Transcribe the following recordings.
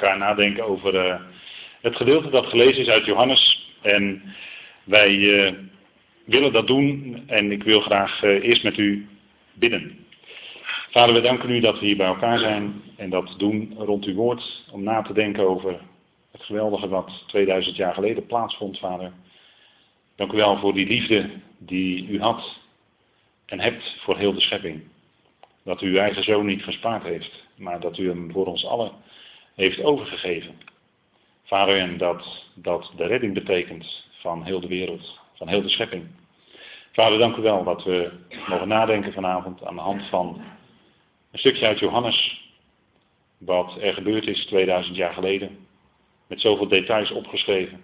elkaar nadenken over uh, het gedeelte dat gelezen is uit Johannes. En wij uh, willen dat doen en ik wil graag uh, eerst met u bidden. Vader, we danken u dat we hier bij elkaar zijn en dat doen rond uw woord om na te denken over het geweldige wat 2000 jaar geleden plaatsvond, Vader. Dank u wel voor die liefde die u had en hebt voor heel de schepping. Dat u uw eigen zoon niet gespaard heeft, maar dat u hem voor ons allen heeft overgegeven. Vader, en dat dat de redding betekent van heel de wereld, van heel de schepping. Vader, dank u wel dat we mogen nadenken vanavond aan de hand van een stukje uit Johannes, wat er gebeurd is 2000 jaar geleden, met zoveel details opgeschreven.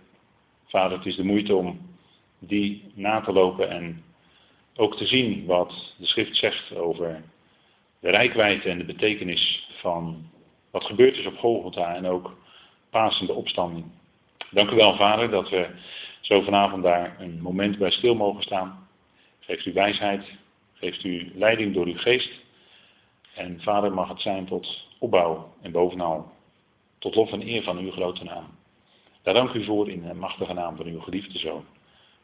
Vader, het is de moeite om die na te lopen en ook te zien wat de schrift zegt over de rijkwijde en de betekenis van wat gebeurd is op Golgotha en ook Pasen de opstanding. Dank u wel, Vader, dat we zo vanavond daar een moment bij stil mogen staan. Geeft u wijsheid, geeft u leiding door uw geest. En Vader mag het zijn tot opbouw en bovenal tot lof en eer van uw grote naam. Daar dank u voor in de machtige naam van uw geliefde Zoon,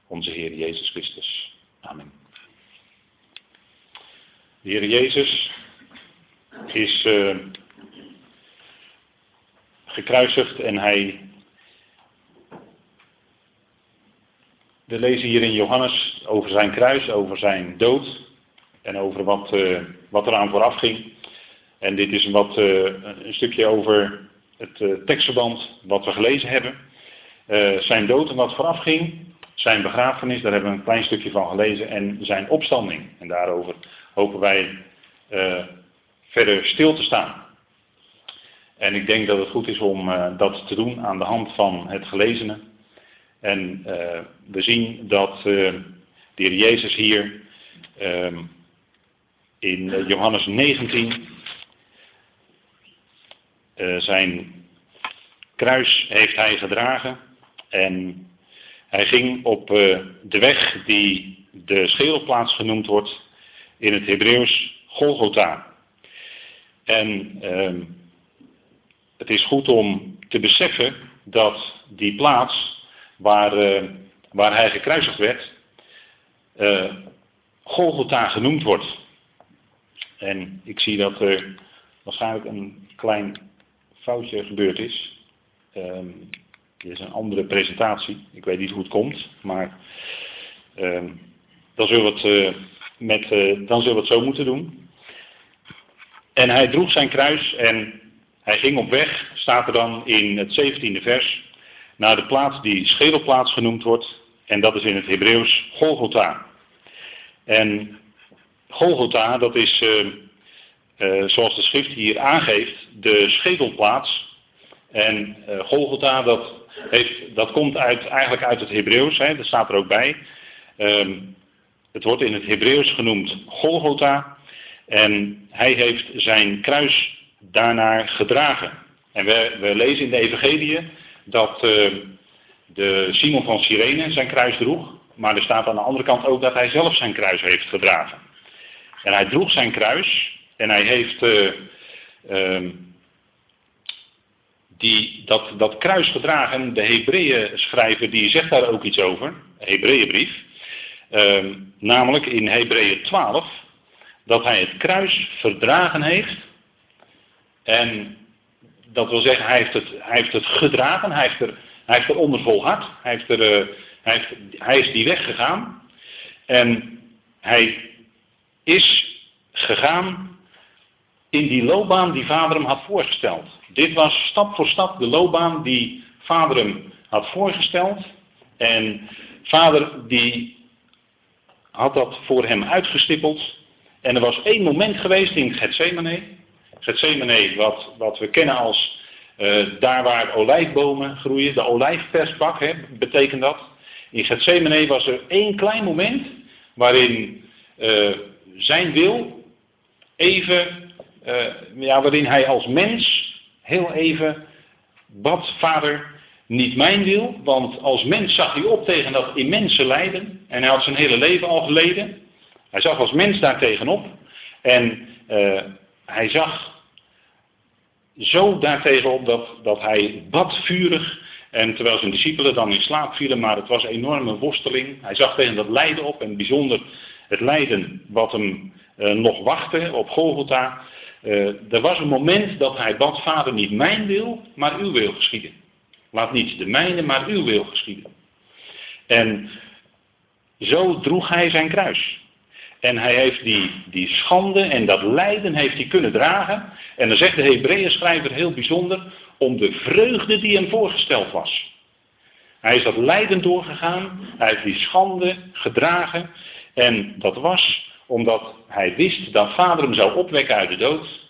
onze Heer Jezus Christus. Amen. De Heer Jezus is uh, gekruisigd en hij. We lezen hier in Johannes over zijn kruis, over zijn dood en over wat, uh, wat eraan vooraf ging. En dit is wat, uh, een stukje over het tekstverband wat we gelezen hebben. zijn dood en wat vooraf ging, zijn begrafenis, daar hebben we een klein stukje van gelezen, en zijn opstanding. En daarover hopen wij verder stil te staan. En ik denk dat het goed is om uh, dat te doen aan de hand van het gelezene. En uh, we zien dat de heer Jezus hier ehm, in Johannes 19 zijn kruis heeft hij gedragen en hij ging op de weg die de schedelplaats genoemd wordt in het Hebreeuws Golgotha. En uh, het is goed om te beseffen dat die plaats waar, uh, waar hij gekruisigd werd, uh, genoemd wordt. En ik zie dat er waarschijnlijk een klein foutje gebeurd is. Dit is een andere presentatie. Ik weet niet hoe het komt, maar um, dan zullen we het met, uh, dan zullen we het zo moeten doen. En hij droeg zijn kruis en hij ging op weg, staat er dan in het 17e vers, naar de plaats die schedelplaats genoemd wordt. En dat is in het Hebreeuws Golgotha. En Golgotha, dat is, uh, uh, zoals de schrift hier aangeeft, de schedelplaats. En Golgotha, dat, heeft, dat komt eigenlijk uit het Hebreeuws, hè, dat staat er ook bij. Ehm, het wordt in het Hebreeuws genoemd Golgotha. En hij heeft zijn kruis daarnaar gedragen. En we, we lezen in de Evangelie dat uh, de Simon van Cyrene zijn kruis droeg. Maar er staat aan de andere kant ook dat hij zelf zijn kruis heeft gedragen. En hij droeg zijn kruis en hij heeft uh, uh, die, dat, dat kruis gedragen. De Hebreeën schrijver die zegt daar ook iets over. Hebreeënbrief. Ehm, namelijk in Hebreeën 12, dat hij het kruis verdragen heeft. En dat wil zeggen, hij heeft het, hij heeft het gedragen, hij heeft, er, hij heeft eronder volhard, hij, heeft er, uh, hij, heeft, hij is die weg gegaan. En hij is gegaan in die loopbaan die vader hem had voorgesteld. Dit was stap voor stap de loopbaan die vader hem had voorgesteld. En vader die had dat voor hem uitgestippeld. En er was één moment geweest in Gethsemane. Gethsemane, wat, wat we kennen als uh, daar waar olijfbomen groeien, de olijfpersbak, hè, betekent dat. In Gethsemane was er één klein moment waarin uh, zijn wil even, uh, ja, waarin hij als mens heel even bad, vader, niet mijn wil, want als mens zag hij op tegen dat immense lijden. En hij had zijn hele leven al geleden. Hij zag als mens daar tegenop. En hij zag zo daartegenop dat, dat hij bad vurig. En terwijl zijn discipelen dan in slaap vielen, maar het was een enorme worsteling. Hij zag tegen dat lijden op en bijzonder het lijden wat hem uh, nog wachtte op Golgotha. Uh, er was een moment dat hij bad, vader niet mijn wil, maar uw wil geschieden. Laat niet de mijne, maar uw wil geschieden. En zo droeg hij zijn kruis. En hij heeft die, die schande en dat lijden heeft hij kunnen dragen. En dan zegt de Hebreeën schrijver heel bijzonder, om de vreugde die hem voorgesteld was. Hij is dat lijden doorgegaan, hij heeft die schande gedragen. En dat was omdat hij wist dat vader hem zou opwekken uit de dood.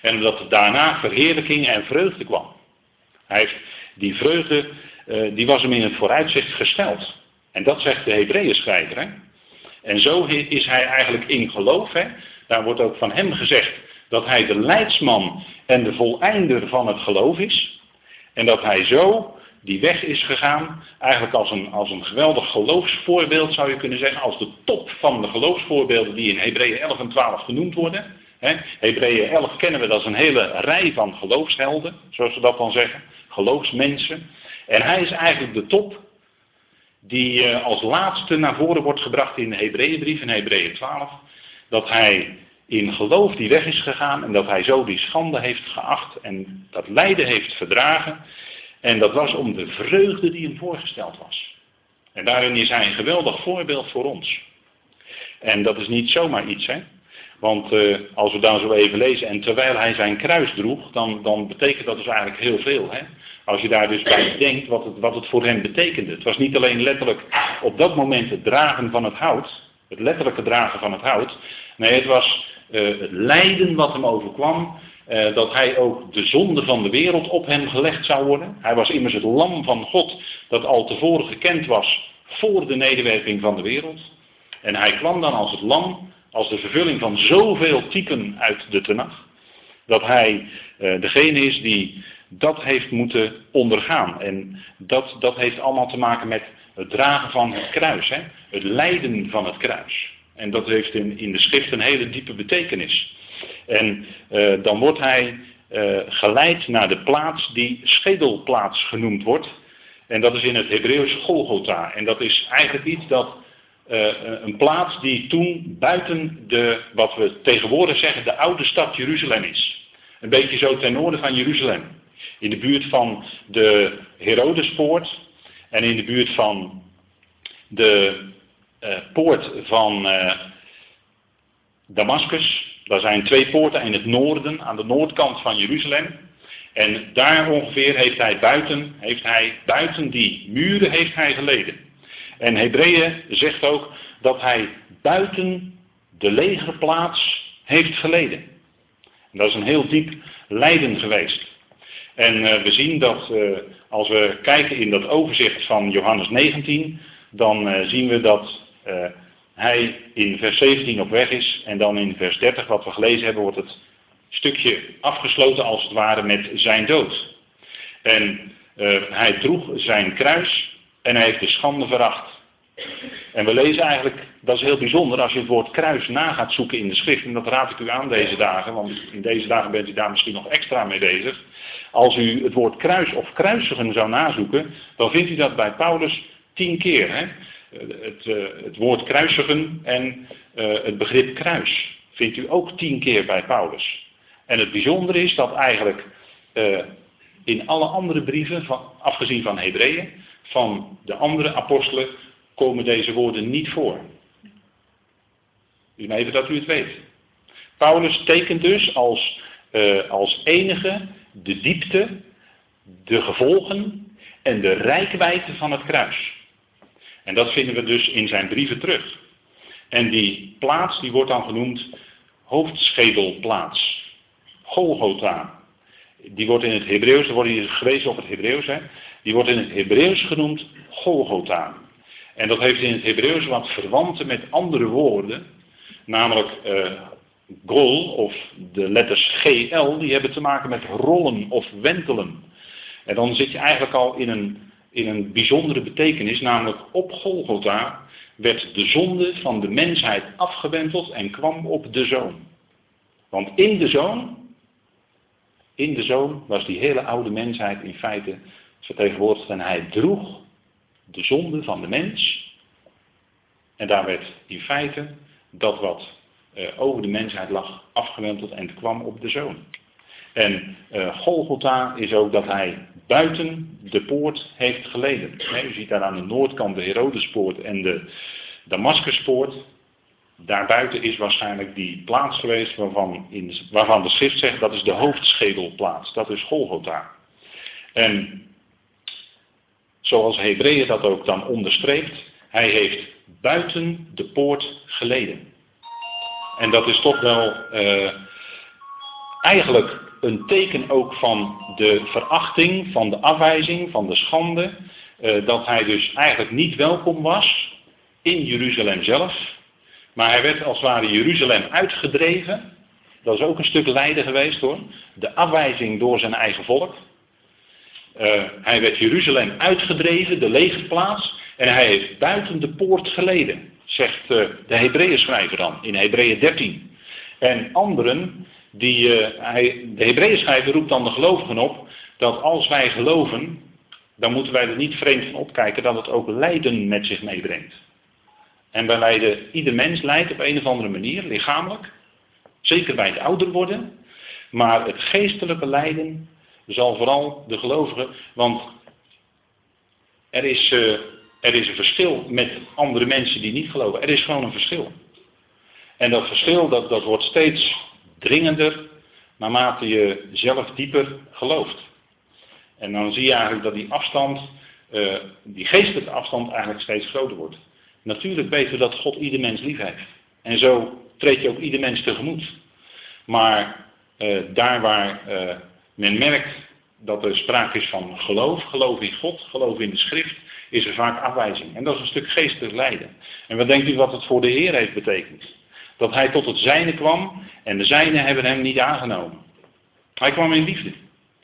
En dat er daarna verheerlijking en vreugde kwam. Hij heeft die vreugde, uh, die was hem in het vooruitzicht gesteld. En dat zegt de Hebreeën schrijver. Hè? En zo is hij eigenlijk in geloof. Hè? Daar wordt ook van hem gezegd dat hij de leidsman en de voleinder van het geloof is. En dat hij zo die weg is gegaan, eigenlijk als een, als een geweldig geloofsvoorbeeld zou je kunnen zeggen, als de top van de geloofsvoorbeelden die in Hebreeën 11 en 12 genoemd worden. Hebreeën 11 kennen we, dat is een hele rij van geloofshelden, zoals we dat dan zeggen, geloofsmensen. En hij is eigenlijk de top die uh, als laatste naar voren wordt gebracht in de Hebreeënbrief, in Hebreeën 12, dat hij in geloof die weg is gegaan en dat hij zo die schande heeft geacht en dat lijden heeft verdragen. En dat was om de vreugde die hem voorgesteld was. En daarin is hij een geweldig voorbeeld voor ons. En dat is niet zomaar iets, hè. Want uh, als we dan zo even lezen, en terwijl hij zijn kruis droeg, dan, dan betekent dat dus eigenlijk heel veel. Hè? Als je daar dus bij denkt wat het, wat het voor hem betekende. Het was niet alleen letterlijk op dat moment het dragen van het hout, het letterlijke dragen van het hout. Nee, het was uh, het lijden wat hem overkwam, uh, dat hij ook de zonde van de wereld op hem gelegd zou worden. Hij was immers het lam van God dat al tevoren gekend was voor de nederwerping van de wereld. En hij kwam dan als het lam, als de vervulling van zoveel typen uit de Tenach, dat hij uh, degene is die dat heeft moeten ondergaan. En dat, dat heeft allemaal te maken met het dragen van het kruis, hè? het lijden van het kruis. En dat heeft in, in de schrift een hele diepe betekenis. En uh, dan wordt hij uh, geleid naar de plaats die schedelplaats genoemd wordt. En dat is in het Hebreeuws Golgotha. En dat is eigenlijk iets dat uh, een plaats die toen buiten de, wat we tegenwoordig zeggen, de oude stad Jeruzalem is. Een beetje zo ten noorden van Jeruzalem. In de buurt van de Herodespoort en in de buurt van de uh, poort van uh, Damascus. Daar zijn twee poorten in het noorden, aan de noordkant van Jeruzalem. En daar ongeveer heeft hij buiten, heeft hij, buiten die muren heeft hij geleden. En Hebreeën zegt ook dat hij buiten de legerplaats heeft geleden. En dat is een heel diep lijden geweest. En uh, we zien dat uh, als we kijken in dat overzicht van Johannes 19, dan uh, zien we dat hij in vers 17 op weg is. En dan in vers 30, wat we gelezen hebben, wordt het stukje afgesloten als het ware met zijn dood. En hij droeg zijn kruis en hij heeft de schande veracht. En we lezen eigenlijk, dat is heel bijzonder, als je het woord kruis na gaat zoeken in de schrift, en dat raad ik u aan deze dagen, want in deze dagen bent u daar misschien nog extra mee bezig. Als u het woord kruis of kruisigen zou nazoeken, dan vindt u dat bij Paulus tien keer. Hè? Het, uh, het, woord kruisigen en uh, het begrip kruis vindt u ook tien keer bij Paulus. En het bijzondere is dat eigenlijk uh, in alle andere brieven, afgezien van Hebreeën, van de andere apostelen, komen deze woorden niet voor. Dus even dat u het weet. Paulus tekent dus als, als enige de diepte, de gevolgen en de rijkwijde van het kruis. En dat vinden we dus in zijn brieven terug. En die plaats die wordt dan genoemd hoofdschedelplaats. Golgotha. Die wordt in het Hebreeuws, er wordt hier gewezen op het Hebreeuws, die wordt in het Hebreeuws genoemd Golgotha. En dat heeft in het Hebreeuws wat verwanten met andere woorden, namelijk uh, Gol of de letters GL, die hebben te maken met rollen of wentelen. En dan zit je eigenlijk al in een, in een bijzondere betekenis, namelijk op Golgotha werd de zonde van de mensheid afgewenteld en kwam op de zoon. Want in de zoon In de zoon was die hele oude mensheid in feite vertegenwoordigd en hij droeg de zonde van de mens. En daar werd in feite dat wat uh, over de mensheid lag afgewenteld en het kwam op de zoon. En uh, Golgotha is ook dat hij buiten de poort heeft geleden. U ziet daar aan de noordkant de Herodespoort en de Damascuspoort. Daarbuiten is waarschijnlijk die plaats geweest waarvan, in, waarvan de schrift zegt dat is de hoofdschedelplaats. Dat is Golgotha. En zoals Hebreeën dat ook dan onderstreept, hij heeft buiten de poort geleden. En dat is toch wel uh, eigenlijk een teken ook van de verachting, van de afwijzing, van de schande. Uh, dat hij dus eigenlijk niet welkom was in Jeruzalem zelf. Maar hij werd als het ware Jeruzalem uitgedreven. Dat is ook een stuk lijden geweest hoor. De afwijzing door zijn eigen volk. Uh, hij werd Jeruzalem uitgedreven, de legerplaats. En hij heeft buiten de poort geleden, zegt uh, de Hebreeën schrijver dan, in Hebreeën 13. En anderen, die, uh, hij, de Hebreeën schrijver roept dan de gelovigen op, dat als wij geloven, dan moeten wij er niet vreemd van opkijken dat het ook lijden met zich meebrengt. En bij lijden, ieder mens lijdt op een of andere manier, lichamelijk. Zeker bij het ouder worden. Maar het geestelijke lijden zal vooral de gelovigen, want er is, uh, er is een verschil met andere mensen die niet geloven. Er is gewoon een verschil. En dat verschil dat, dat wordt steeds dringender naarmate je zelf dieper gelooft. En dan zie je eigenlijk dat die afstand, uh, die geestelijke afstand eigenlijk steeds groter wordt. Natuurlijk weten we dat God ieder mens lief heeft. En zo treed je ook ieder mens tegemoet. Maar uh, daar waar men merkt dat er sprake is van geloof, geloof in God, geloof in de schrift, is er vaak afwijzing. En dat is een stuk geestelijk lijden. En wat denkt u wat het voor de Heer heeft betekend? Dat hij tot het zijne kwam en de zijne hebben hem niet aangenomen. Hij kwam in liefde.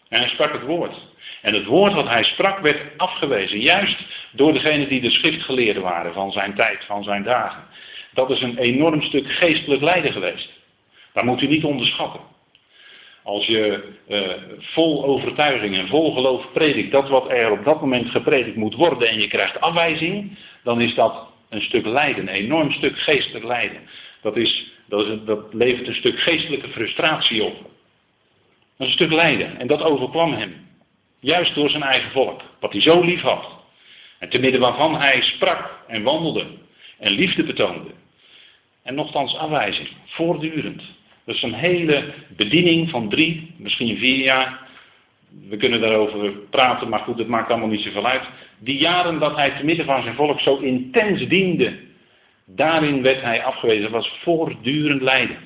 En hij sprak het woord. En het woord wat hij sprak werd afgewezen. Juist door degenen die de schriftgeleerden waren van zijn tijd, van zijn dagen. Dat is een enorm stuk geestelijk lijden geweest. Dat moet u niet onderschatten. Als je uh, vol overtuiging en vol geloof predikt dat wat er op dat moment gepredikt moet worden en je krijgt afwijzing, dan is dat een stuk lijden, een enorm stuk geestelijk lijden. Dat, is, dat levert een stuk geestelijke frustratie op. Dat is een stuk lijden en dat overkwam hem. Juist door zijn eigen volk, wat hij zo lief had. En te midden waarvan hij sprak en wandelde en liefde betoonde. En nogthans afwijzing, voortdurend. Is een hele bediening van drie, misschien vier jaar. We kunnen daarover praten, maar goed, het maakt allemaal niet zoveel uit. Die jaren dat hij te midden van zijn volk zo intens diende, daarin werd hij afgewezen. Was voortdurend lijden.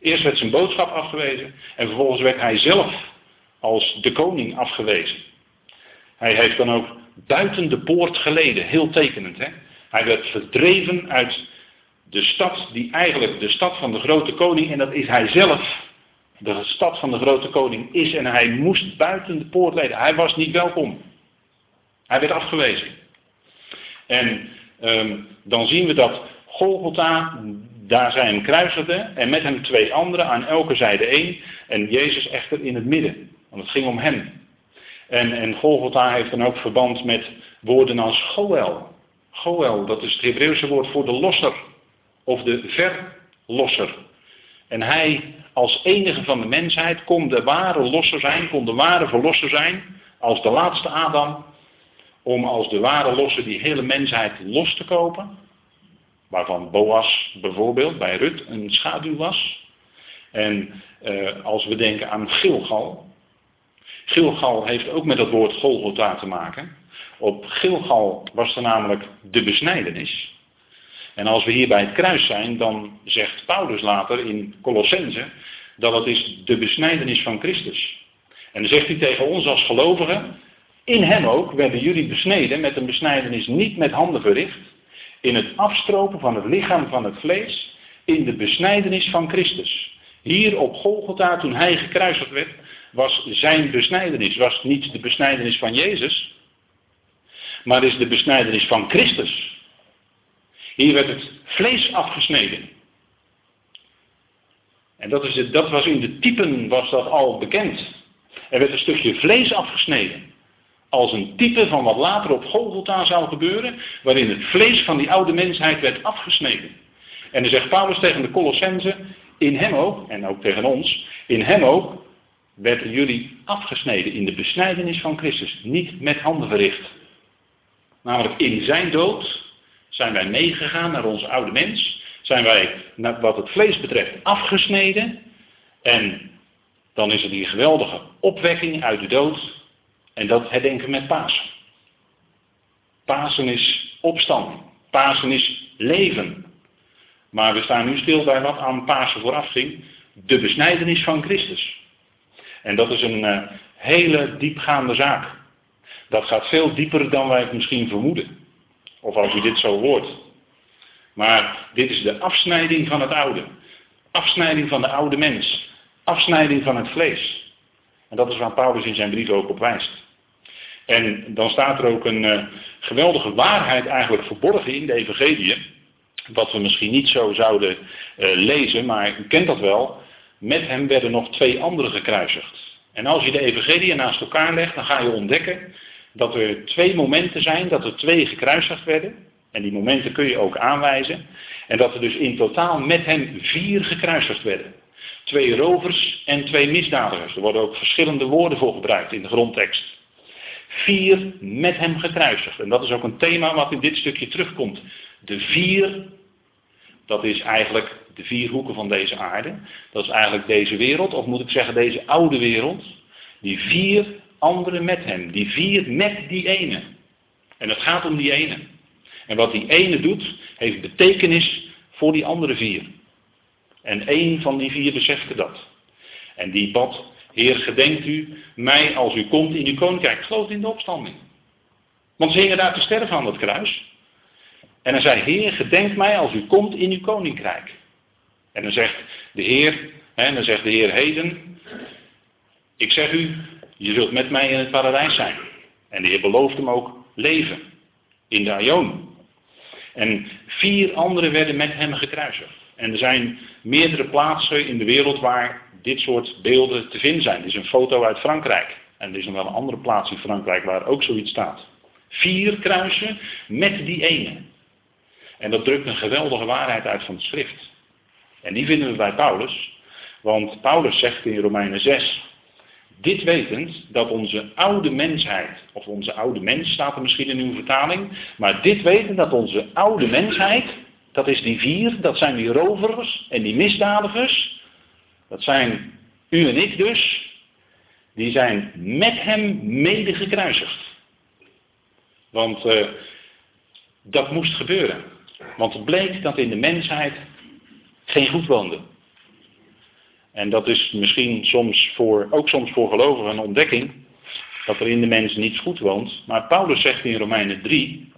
Eerst werd zijn boodschap afgewezen en vervolgens werd hij zelf als de koning afgewezen. Hij heeft dan ook buiten de poort geleden, heel tekenend. Hè? Hij werd verdreven uit de stad die eigenlijk de stad van de grote koning, en dat is hij zelf, de stad van de grote koning is en hij moest buiten de poort leden. Hij was niet welkom. Hij werd afgewezen. En um, dan zien we dat Golgotha, daar zij hem kruisigden en met hem twee anderen, aan elke zijde één, en Jezus echter in het midden. Want het ging om hem. En, en Golgotha heeft dan ook verband met woorden als Goel. Goel, dat is het Hebreeuwse woord voor de losser of de verlosser. En hij als enige van de mensheid kon de ware losser zijn, kon de ware verlosser zijn, als de laatste Adam, om als de ware losser die hele mensheid los te kopen, waarvan Boas bijvoorbeeld bij Rut een schaduw was. En uh, als we denken aan Gilgal, Gilgal heeft ook met het woord Golgotha te maken. Op Gilgal was er namelijk de besnijdenis. En als we hier bij het kruis zijn, dan zegt Paulus later in Colossense dat het is de besnijdenis van Christus. En dan zegt hij tegen ons als gelovigen, in hem ook werden jullie besneden met een besnijdenis niet met handen verricht, in het afstropen van het lichaam van het vlees, in de besnijdenis van Christus. Hier op Golgotha, toen hij gekruisigd werd, was zijn besnijdenis, was niet de besnijdenis van Jezus, maar is de besnijdenis van Christus. Hier werd het vlees afgesneden. En dat, is het, dat was in de typen was dat al bekend. Er werd een stukje vlees afgesneden. Als een type van wat later op Golgotha zou gebeuren, waarin het vlees van die oude mensheid werd afgesneden. En dan zegt Paulus tegen de Colossense, in hem ook, en ook tegen ons, in hem ook werden jullie afgesneden in de besnijdenis van Christus, niet met handen verricht. Namelijk in zijn dood zijn wij meegegaan naar onze oude mens, zijn wij, wat het vlees betreft, afgesneden. En dan is er die geweldige opwekking uit de dood. En dat herdenken met Pasen. Pasen is opstanding. Pasen is leven. Maar we staan nu stil bij wat aan Pasen vooraf ging. De besnijdenis van Christus. En dat is een uh, hele diepgaande zaak. Dat gaat veel dieper dan wij het misschien vermoeden. Of als u dit zo hoort. Maar dit is de afsnijding van het oude. Afsnijding van de oude mens. Afsnijding van het vlees. En dat is waar Paulus in zijn brief ook op wijst. En dan staat er ook een uh, geweldige waarheid eigenlijk verborgen in de evangelie. Wat we misschien niet zo zouden uh, lezen, maar u kent dat wel. Met hem werden nog twee anderen gekruisigd. En als je de evangelie naast elkaar legt, dan ga je ontdekken dat er twee momenten zijn dat er twee gekruisigd werden. En die momenten kun je ook aanwijzen. En dat er dus in totaal met hem vier gekruisigd werden. Twee rovers en twee misdadigers. Er worden ook verschillende woorden voor gebruikt in de grondtekst. Vier met hem gekruisigd. En dat is ook een thema wat in dit stukje terugkomt. De vier, dat is eigenlijk de vier hoeken van deze aarde. Dat is eigenlijk deze wereld, of moet ik zeggen deze oude wereld. Die vier anderen met hem. Die vier met die ene. En het gaat om die ene. En wat die ene doet, heeft betekenis voor die andere vier. En één van die vier besefte dat. En die bad, Heer, gedenkt u mij als u komt in uw koninkrijk. Geloof in de opstanding. Want ze hingen daar te sterven aan dat kruis. En hij zei, Heer, gedenk mij als u komt in uw koninkrijk. En dan zegt de Heer, en dan zegt de Heer heden, ik zeg u, je zult met mij in het paradijs zijn. En de Heer belooft hem ook leven in de Aion. En vier anderen werden met hem gekruisigd. En er zijn meerdere plaatsen in de wereld waar dit soort beelden te vinden zijn. Er is een foto uit Frankrijk. En er is nog wel een andere plaats in Frankrijk waar ook zoiets staat. Vier kruisen met die ene. En dat drukt een geweldige waarheid uit van de schrift. En die vinden we bij Paulus. Want Paulus zegt in Romeinen 6, dit wetend dat onze oude mensheid, of onze oude mens staat er misschien in uw vertaling, maar dit wetend dat onze oude mensheid, dat is die vier, dat zijn die rovers en die misdadigers, dat zijn u en ik dus, die zijn met hem mede gekruisigd. Want uh, dat moest gebeuren. Want het bleek dat in de mensheid geen goed woonde. En dat is misschien soms voor, ook soms voor gelovigen een ontdekking, dat er in de mens niets goed woont. Maar Paulus zegt in Romeinen 3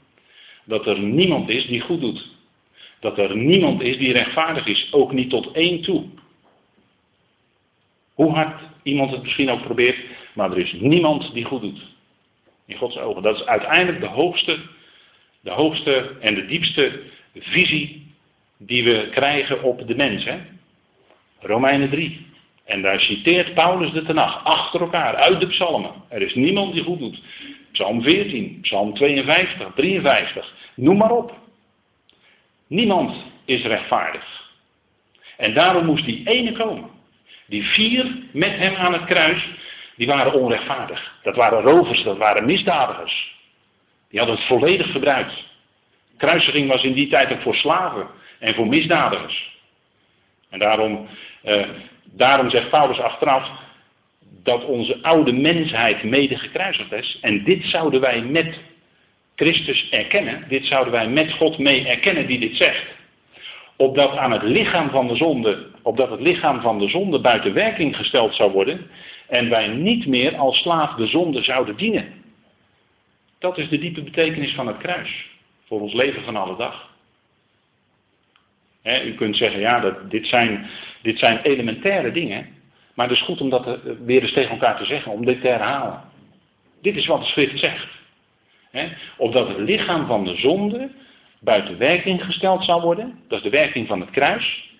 dat er niemand is die goed doet. Dat er niemand is die rechtvaardig is, ook niet tot één toe. Hoe hard iemand het misschien ook probeert, maar er is niemand die goed doet. In Gods ogen. Dat is uiteindelijk de hoogste, de hoogste en de diepste visie die we krijgen op de mens. Hè? Romeinen 3. En daar citeert Paulus de Tenach achter elkaar uit de psalmen. Er is niemand die goed doet. Psalm 14, Psalm 52, 53, noem maar op. Niemand is rechtvaardig. En daarom moest die ene komen. Die vier met hem aan het kruis, die waren onrechtvaardig. Dat waren rovers, dat waren misdadigers. Die hadden het volledig gebruikt. Kruisiging was in die tijd ook voor slaven en voor misdadigers. En daarom, eh, daarom zegt Paulus achteraf dat onze oude mensheid mede gekruisigd is. En dit zouden wij met Christus erkennen. Dit zouden wij met God mee erkennen die dit zegt. Opdat aan het lichaam van de zonde, opdat het lichaam van de zonde buiten werking gesteld zou worden. En wij niet meer als slaaf de zonde zouden dienen. Dat is de diepe betekenis van het kruis. Voor ons leven van alle dag u kunt zeggen, ja, dat, dit, zijn, dit zijn elementaire dingen. Maar het is goed om dat eh, weer eens tegen elkaar te zeggen, om dit te herhalen. Dit is wat de schrift zegt. He, opdat het lichaam van de zonde buiten werking gesteld zal worden. Dat is de werking van het kruis.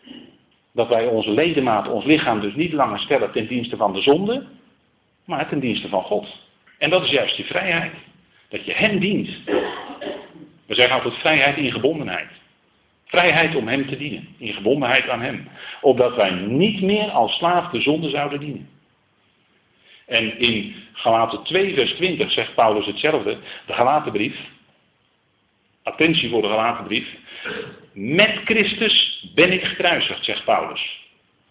Dat wij onze ledemaat, ons lichaam dus niet langer stellen ten dienste van de zonde. maar ten dienste van God. En dat is juist die vrijheid. Dat je Hem dient. We zeggen altijd vrijheid in gebondenheid. Vrijheid om Hem te dienen. In gebondenheid aan Hem. Opdat wij niet meer als slaaf de zonde zouden dienen. En in Galaten 2 vers 20 zegt Paulus hetzelfde. De Galatenbrief. Attentie voor de Galatenbrief. Met Christus ben ik gekruisigd, zegt Paulus.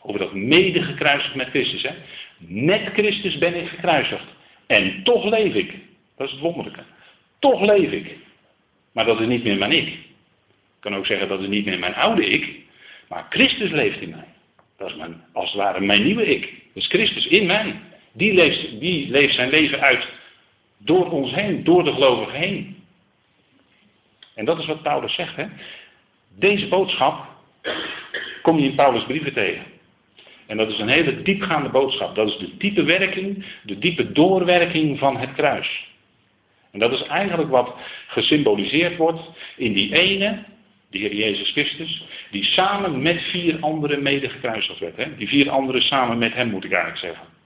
Over dat mede gekruisigd met Christus. Hè? Met Christus ben ik gekruisigd. En toch leef ik. Dat is het wonderlijke. Toch leef ik. Maar dat is niet meer mijn ik. Ik kan ook zeggen dat is niet meer mijn oude ik. Maar Christus leeft in mij. Dat is mijn, als het ware mijn nieuwe ik. Is Christus in mij. Die leeft, die leeft zijn leven uit door ons heen, door de gelovigen heen. En dat is wat Paulus zegt. Hè? Deze boodschap kom je in Paulus' brieven tegen. En dat is een hele diepgaande boodschap. Dat is de diepe werking, de diepe doorwerking van het kruis. En dat is eigenlijk wat gesymboliseerd wordt in die ene, de Heer Jezus Christus, die samen met vier anderen mede gekruisigd werd. Hè? Die vier anderen samen met hem, moet ik eigenlijk zeggen.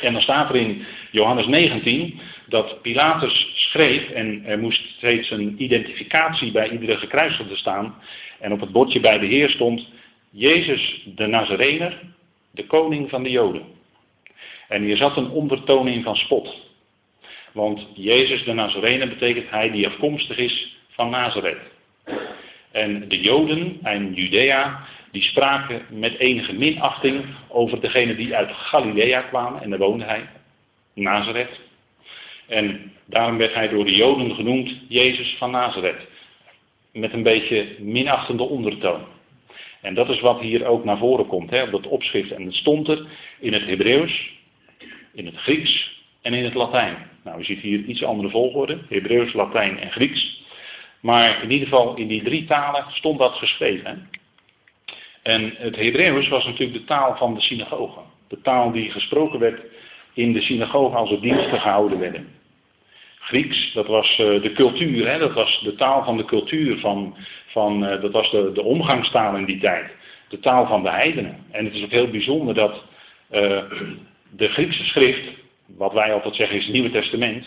En dan staat er in Johannes 19 dat Pilatus schreef en er moest steeds een identificatie bij iedere gekruisigde staan. En op het bordje bij de Heer stond Jezus de Nazarener, de koning van de Joden. En hier zat een ondertoning van spot. Want Jezus de Nazarener betekent hij die afkomstig is van Nazareth. En de Joden en Judea, die spraken met enige minachting over degene die uit Galilea kwamen. En daar woonde hij, Nazareth. En daarom werd hij door de Joden genoemd Jezus van Nazareth. Met een beetje minachtende ondertoon. En dat is wat hier ook naar voren komt, hè, op dat opschrift. En het stond er in het Hebreeuws, in het Grieks en in het Latijn. Nou, u ziet hier iets andere volgorde, Hebreeuws, Latijn en Grieks. Maar in ieder geval in die drie talen stond dat geschreven. En het Hebreeuws was natuurlijk de taal van de synagoge. De taal die gesproken werd in de synagoge als er diensten gehouden werden. Grieks, dat was eh, de cultuur, hè? dat was de taal van de cultuur, van, van, eh, dat was de, de omgangstaal in die tijd. De taal van de heidenen. En het is ook heel bijzonder dat uh, de Griekse schrift, wat wij altijd zeggen is het Nieuwe Testament,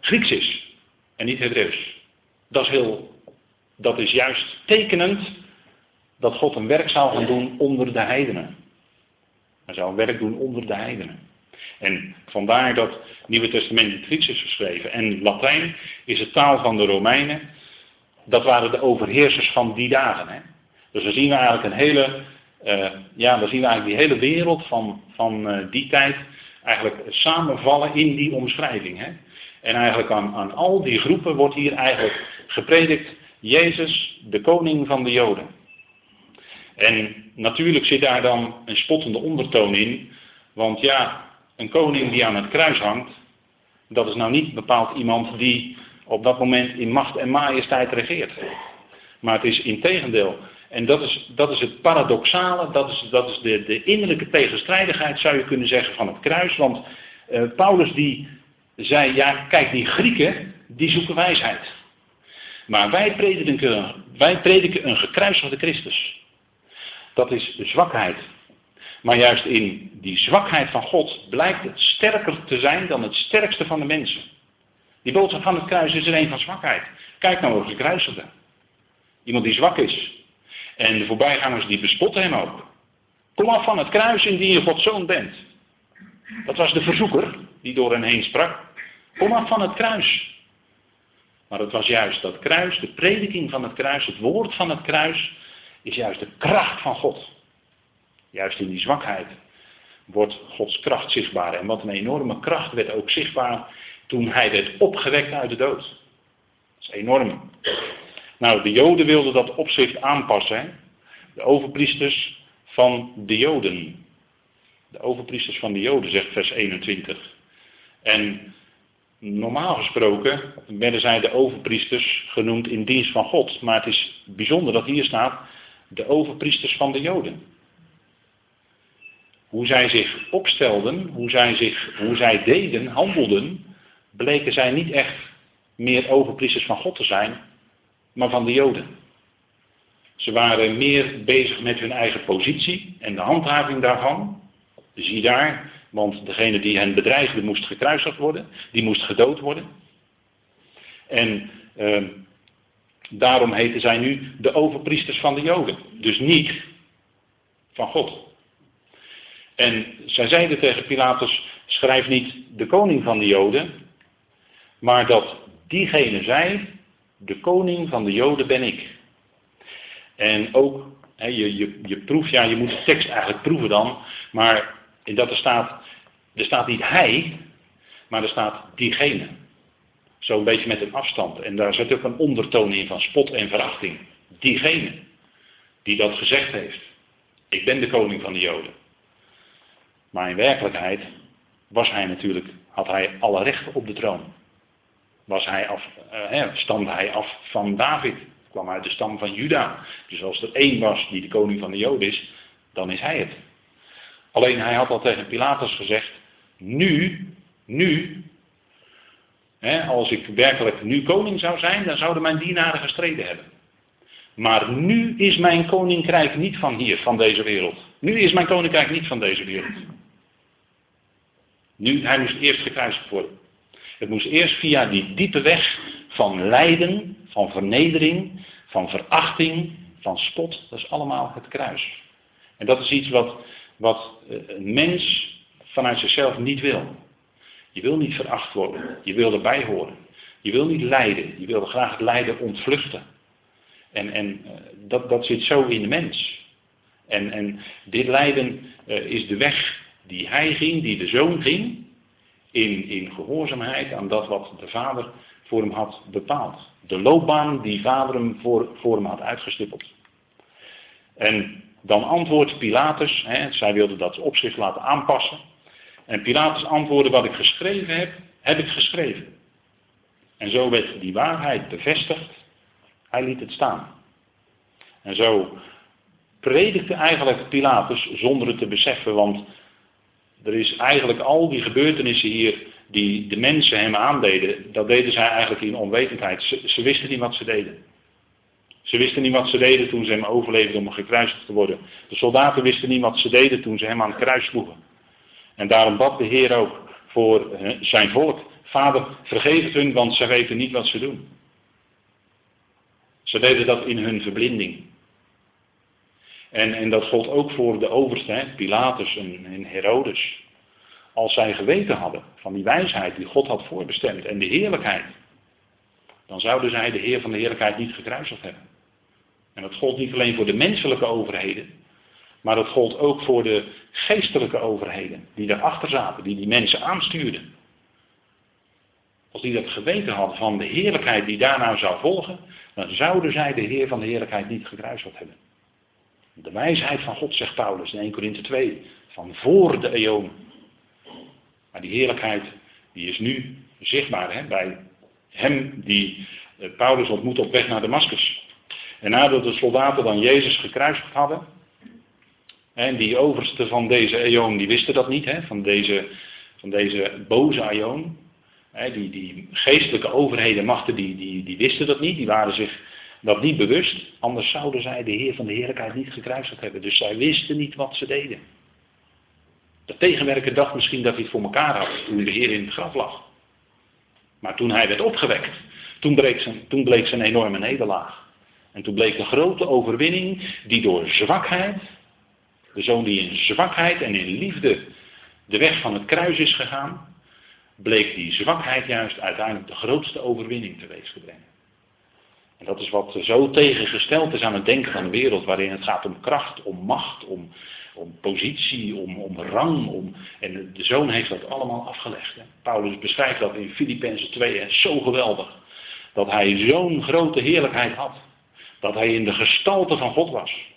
Grieks is en niet Hebreeuws. Dat is, heel, dat is juist tekenend dat God een werk zou gaan doen onder de heidenen. Hij zou een werk doen onder de heidenen. En vandaar dat het Nieuwe Testament in Grieks is geschreven. En Latijn is de taal van de Romeinen. Dat waren de overheersers van die dagen. Hè? Dus dan zien we eigenlijk een hele, uh, ja, dan zien eigenlijk die hele wereld van, van uh, die tijd eigenlijk samenvallen in die omschrijving. Hè? En eigenlijk aan, aan al die groepen wordt hier eigenlijk gepredikt Jezus, de koning van de Joden. En natuurlijk zit daar dan een spottende ondertoon in. Want ja, een koning die aan het kruis hangt, dat is nou niet bepaald iemand die op dat moment in macht en majesteit regeert. Maar het is integendeel. En dat is, dat is het paradoxale, dat is, dat is de, de innerlijke tegenstrijdigheid zou je kunnen zeggen van het kruis. Want uh, Paulus die zei, ja kijk die Grieken, die zoeken wijsheid. Maar wij prediken, wij prediken een gekruisigde Christus. Dat is zwakheid. Maar juist in die zwakheid van God blijkt het sterker te zijn dan het sterkste van de mensen. Die boodschap van het kruis is er een van zwakheid. Kijk nou over de kruisigde. Iemand die zwak is. En de voorbijgangers die bespotten hem ook. Kom af van het kruis indien je Gods zoon bent. Dat was de verzoeker die door hen heen sprak. Kom af van het kruis. Maar het was juist dat kruis, de prediking van het kruis, het woord van het kruis, is juist de kracht van God. Juist in die zwakheid wordt Gods kracht zichtbaar. En wat een enorme kracht werd ook zichtbaar toen hij werd opgewekt uit de dood. Dat is enorm. Nou, de Joden wilden dat opschrift aanpassen. De overpriesters van de Joden. De overpriesters van de Joden, zegt vers 21. En normaal gesproken werden zij de overpriesters genoemd in dienst van God. Maar het is bijzonder dat hier staat de overpriesters van de Joden hoe zij zich opstelden, hoe zij, zich, hoe zij deden, handelden, bleken zij niet echt meer overpriesters van God te zijn, maar van de Joden. Ze waren meer bezig met hun eigen positie en de handhaving daarvan. Zie daar Want degene die hen bedreigde moest gekruisigd worden, die moest gedood worden. En uh, daarom heten zij nu de overpriesters van de Joden. Dus niet van God. En zij zeiden tegen Pilatus, schrijf niet de koning van de Joden, maar dat diegene zei, de koning van de Joden ben ik. En ook, je, je, je proeft, ja, je moet de tekst eigenlijk proeven dan, maar in dat er staat, er staat niet hij, maar er staat diegene. Zo'n beetje met een afstand. En daar zit ook een ondertoon in van spot en verachting. Diegene die dat gezegd heeft. Ik ben de koning van de Joden. Maar in werkelijkheid was hij natuurlijk, had hij alle rechten op de troon. Was hij af, stamde hij af van David, kwam uit de stam van Juda. Dus als er één was die de koning van de Joden is, dan is hij het. Alleen hij had al tegen Pilatus gezegd, nu, nu, hè, als ik werkelijk nu koning zou zijn, dan zouden mijn dienaren gestreden hebben. Maar nu is mijn koninkrijk niet van hier, van deze wereld. Nu is mijn koninkrijk niet van deze wereld. Nu, hij moest eerst gekruisigd worden. Het moest eerst via die diepe weg van lijden, van vernedering, van verachting, van spot. Dat is allemaal het kruis. En dat is iets wat, wat eh, een mens vanuit zichzelf niet wil. Je wil niet veracht worden. Je wil erbij horen. Je wil niet lijden. Je wil graag het lijden ontvluchten. En, en eh, dat, dat zit zo in de mens. En, en dit lijden uh, is de weg die hij ging, die de zoon ging, in, in gehoorzaamheid aan dat wat de vader voor hem had bepaald. De loopbaan die vader hem voor, voor hem had uitgestippeld. En dan antwoordt Pilatus, hè, zij wilde dat opschrift laten aanpassen. En Pilatus antwoordde, wat ik geschreven heb, heb ik geschreven. En zo werd die waarheid bevestigd. Hij liet het staan. En zo predikte eigenlijk Pilatus zonder het te beseffen, want er is eigenlijk al die gebeurtenissen hier die de mensen hem aandeden, dat deden zij eigenlijk in onwetendheid. Ze, ze, wisten niet wat ze deden. Ze wisten niet wat ze deden toen ze hem overleefden om gekruisigd te worden. De soldaten wisten niet wat ze deden toen ze hem aan het kruis sloegen. En daarom bad de Heer ook voor zijn volk. Vader, vergeef het hun, want ze weten niet wat ze doen. Ze deden dat in hun verblinding. En, en dat gold ook voor de overste, Pilatus en, en Herodes. Als zij geweten hadden van die wijsheid die God had voorbestemd en de heerlijkheid, dan zouden zij de Heer van de heerlijkheid niet gekruisigd hebben. En dat gold niet alleen voor de menselijke overheden, maar dat gold ook voor de geestelijke overheden die daarachter zaten, die die mensen aanstuurden. Als die dat geweten hadden van de heerlijkheid die daarna zou volgen, dan zouden zij de Heer van de heerlijkheid niet gekruisigd hebben. De wijsheid van God, zegt Paulus in 1 Korinthe 2, van voor de eeuwen. Maar die heerlijkheid, die is nu zichtbaar hè, bij hem die eh, Paulus ontmoet op weg naar Damascus. En nadat de soldaten dan Jezus gekruisigd hadden, en die overste van deze eon, die wisten dat niet, hè, van, deze, van deze boze eon. Die, die geestelijke overheden, machten, die, die, die wisten dat niet, die waren zich dat niet bewust, anders zouden zij de Heer van de Heerlijkheid niet gekruisigd hebben. Dus zij wisten niet wat ze deden. De tegenwerker dacht misschien dat hij het voor elkaar had toen de Heer in het graf lag. Maar toen hij werd opgewekt, toen bleek zijn, toen bleek zijn enorme nederlaag. En toen bleek de grote overwinning die door zwakheid, de zoon die in zwakheid en in liefde de weg van het kruis is gegaan, bleek die zwakheid juist uiteindelijk de grootste overwinning teweeg te brengen. En dat is wat zo tegengesteld is aan het denken van de wereld, waarin het gaat om kracht, om macht, om, om positie, om, om rang. Om, en de zoon heeft dat allemaal afgelegd. Paulus beschrijft dat in Filippenzen 2 en zo geweldig. Dat hij zo'n grote heerlijkheid had. Dat hij in de gestalte van God was.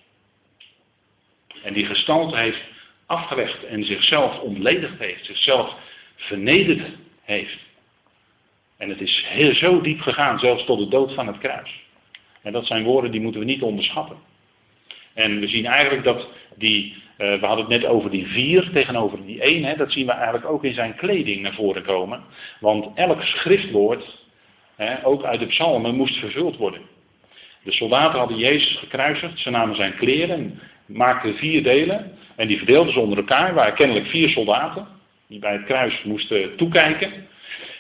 En die gestalte heeft afgelegd en zichzelf ontledigd heeft, zichzelf vernederd heeft. En het is heel, zo diep gegaan, zelfs tot de dood van het kruis. En dat zijn woorden die moeten we niet onderschatten. En we zien eigenlijk dat die, uh, we hadden het net over die vier tegenover die één, hè, dat zien we eigenlijk ook in zijn kleding naar voren komen. Want elk schriftwoord, hè, ook uit de psalmen, moest vervuld worden. De soldaten hadden Jezus gekruisigd, ze namen zijn kleren, maakten vier delen en die verdeelden ze onder elkaar, waren kennelijk vier soldaten. die bij het kruis moesten toekijken.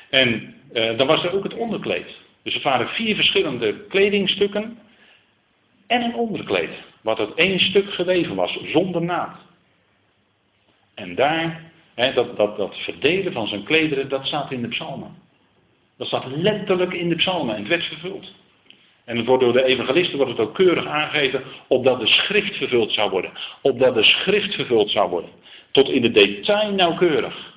En uh, dan was er ook het onderkleed. Dus het waren vier verschillende kledingstukken en een onderkleed. Wat uit één stuk geweven was, zonder naad. En daar, hè, dat, dat, dat verdelen van zijn klederen, dat staat in de psalmen. Dat staat letterlijk in de psalmen en het werd vervuld. En het door de evangelisten wordt het ook keurig aangegeven, opdat de schrift vervuld zou worden. Opdat de schrift vervuld zou worden. Tot in de detail nauwkeurig.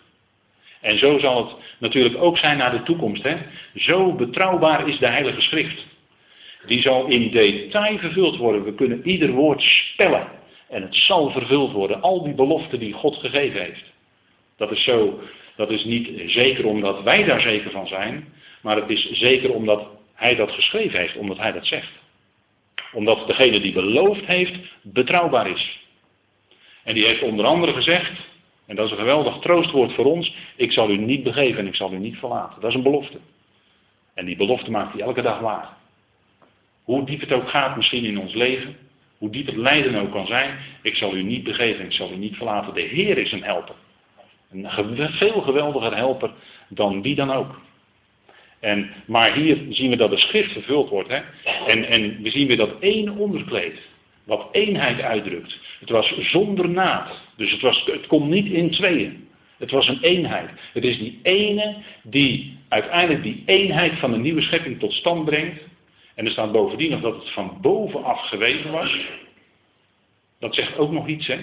En zo zal het natuurlijk ook zijn naar de toekomst. Hè? Zo betrouwbaar is de Heilige Schrift. Die zal in detail vervuld worden. We kunnen ieder woord spellen. En het zal vervuld worden. Al die beloften die God gegeven heeft. Dat is zo. Dat is niet zeker omdat wij daar zeker van zijn. Maar het is zeker omdat hij dat geschreven heeft. Omdat hij dat zegt. Omdat degene die beloofd heeft betrouwbaar is. En die heeft onder andere gezegd. En dat is een geweldig troostwoord voor ons. Ik zal u niet begeven en ik zal u niet verlaten. Dat is een belofte. En die belofte maakt hij elke dag waar. Hoe diep het ook gaat misschien in ons leven. Hoe diep het lijden ook kan zijn. Ik zal u niet begeven en ik zal u niet verlaten. De Heer is een helper. Een veel geweldiger helper dan wie dan ook. En, maar hier zien we dat de schrift vervuld wordt. Hè? En, en we zien weer dat één onderkleed, wat eenheid uitdrukt. Het was zonder naad. Dus het, was, het komt niet in tweeën. Het was een eenheid. Het is die ene die uiteindelijk die eenheid van de nieuwe schepping tot stand brengt. En er staat bovendien nog dat het van bovenaf geweven was. Dat zegt ook nog iets, hè.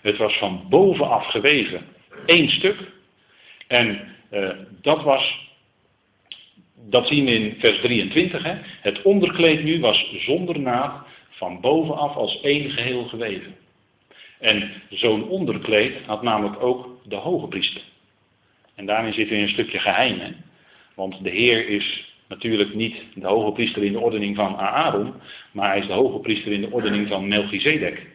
Het was van bovenaf geweven. één stuk. En uh, dat was, dat zien we in vers 23, hè. Het onderkleed nu was zonder naad van bovenaf als één geheel geweven. En zo'n onderkleed had namelijk ook de hoge priester. En daarin zit weer een stukje geheim. Want de Heer is natuurlijk niet de hoge priester in de ordening van Aaron, maar hij is de hoge priester in de ordening van Melchizedek.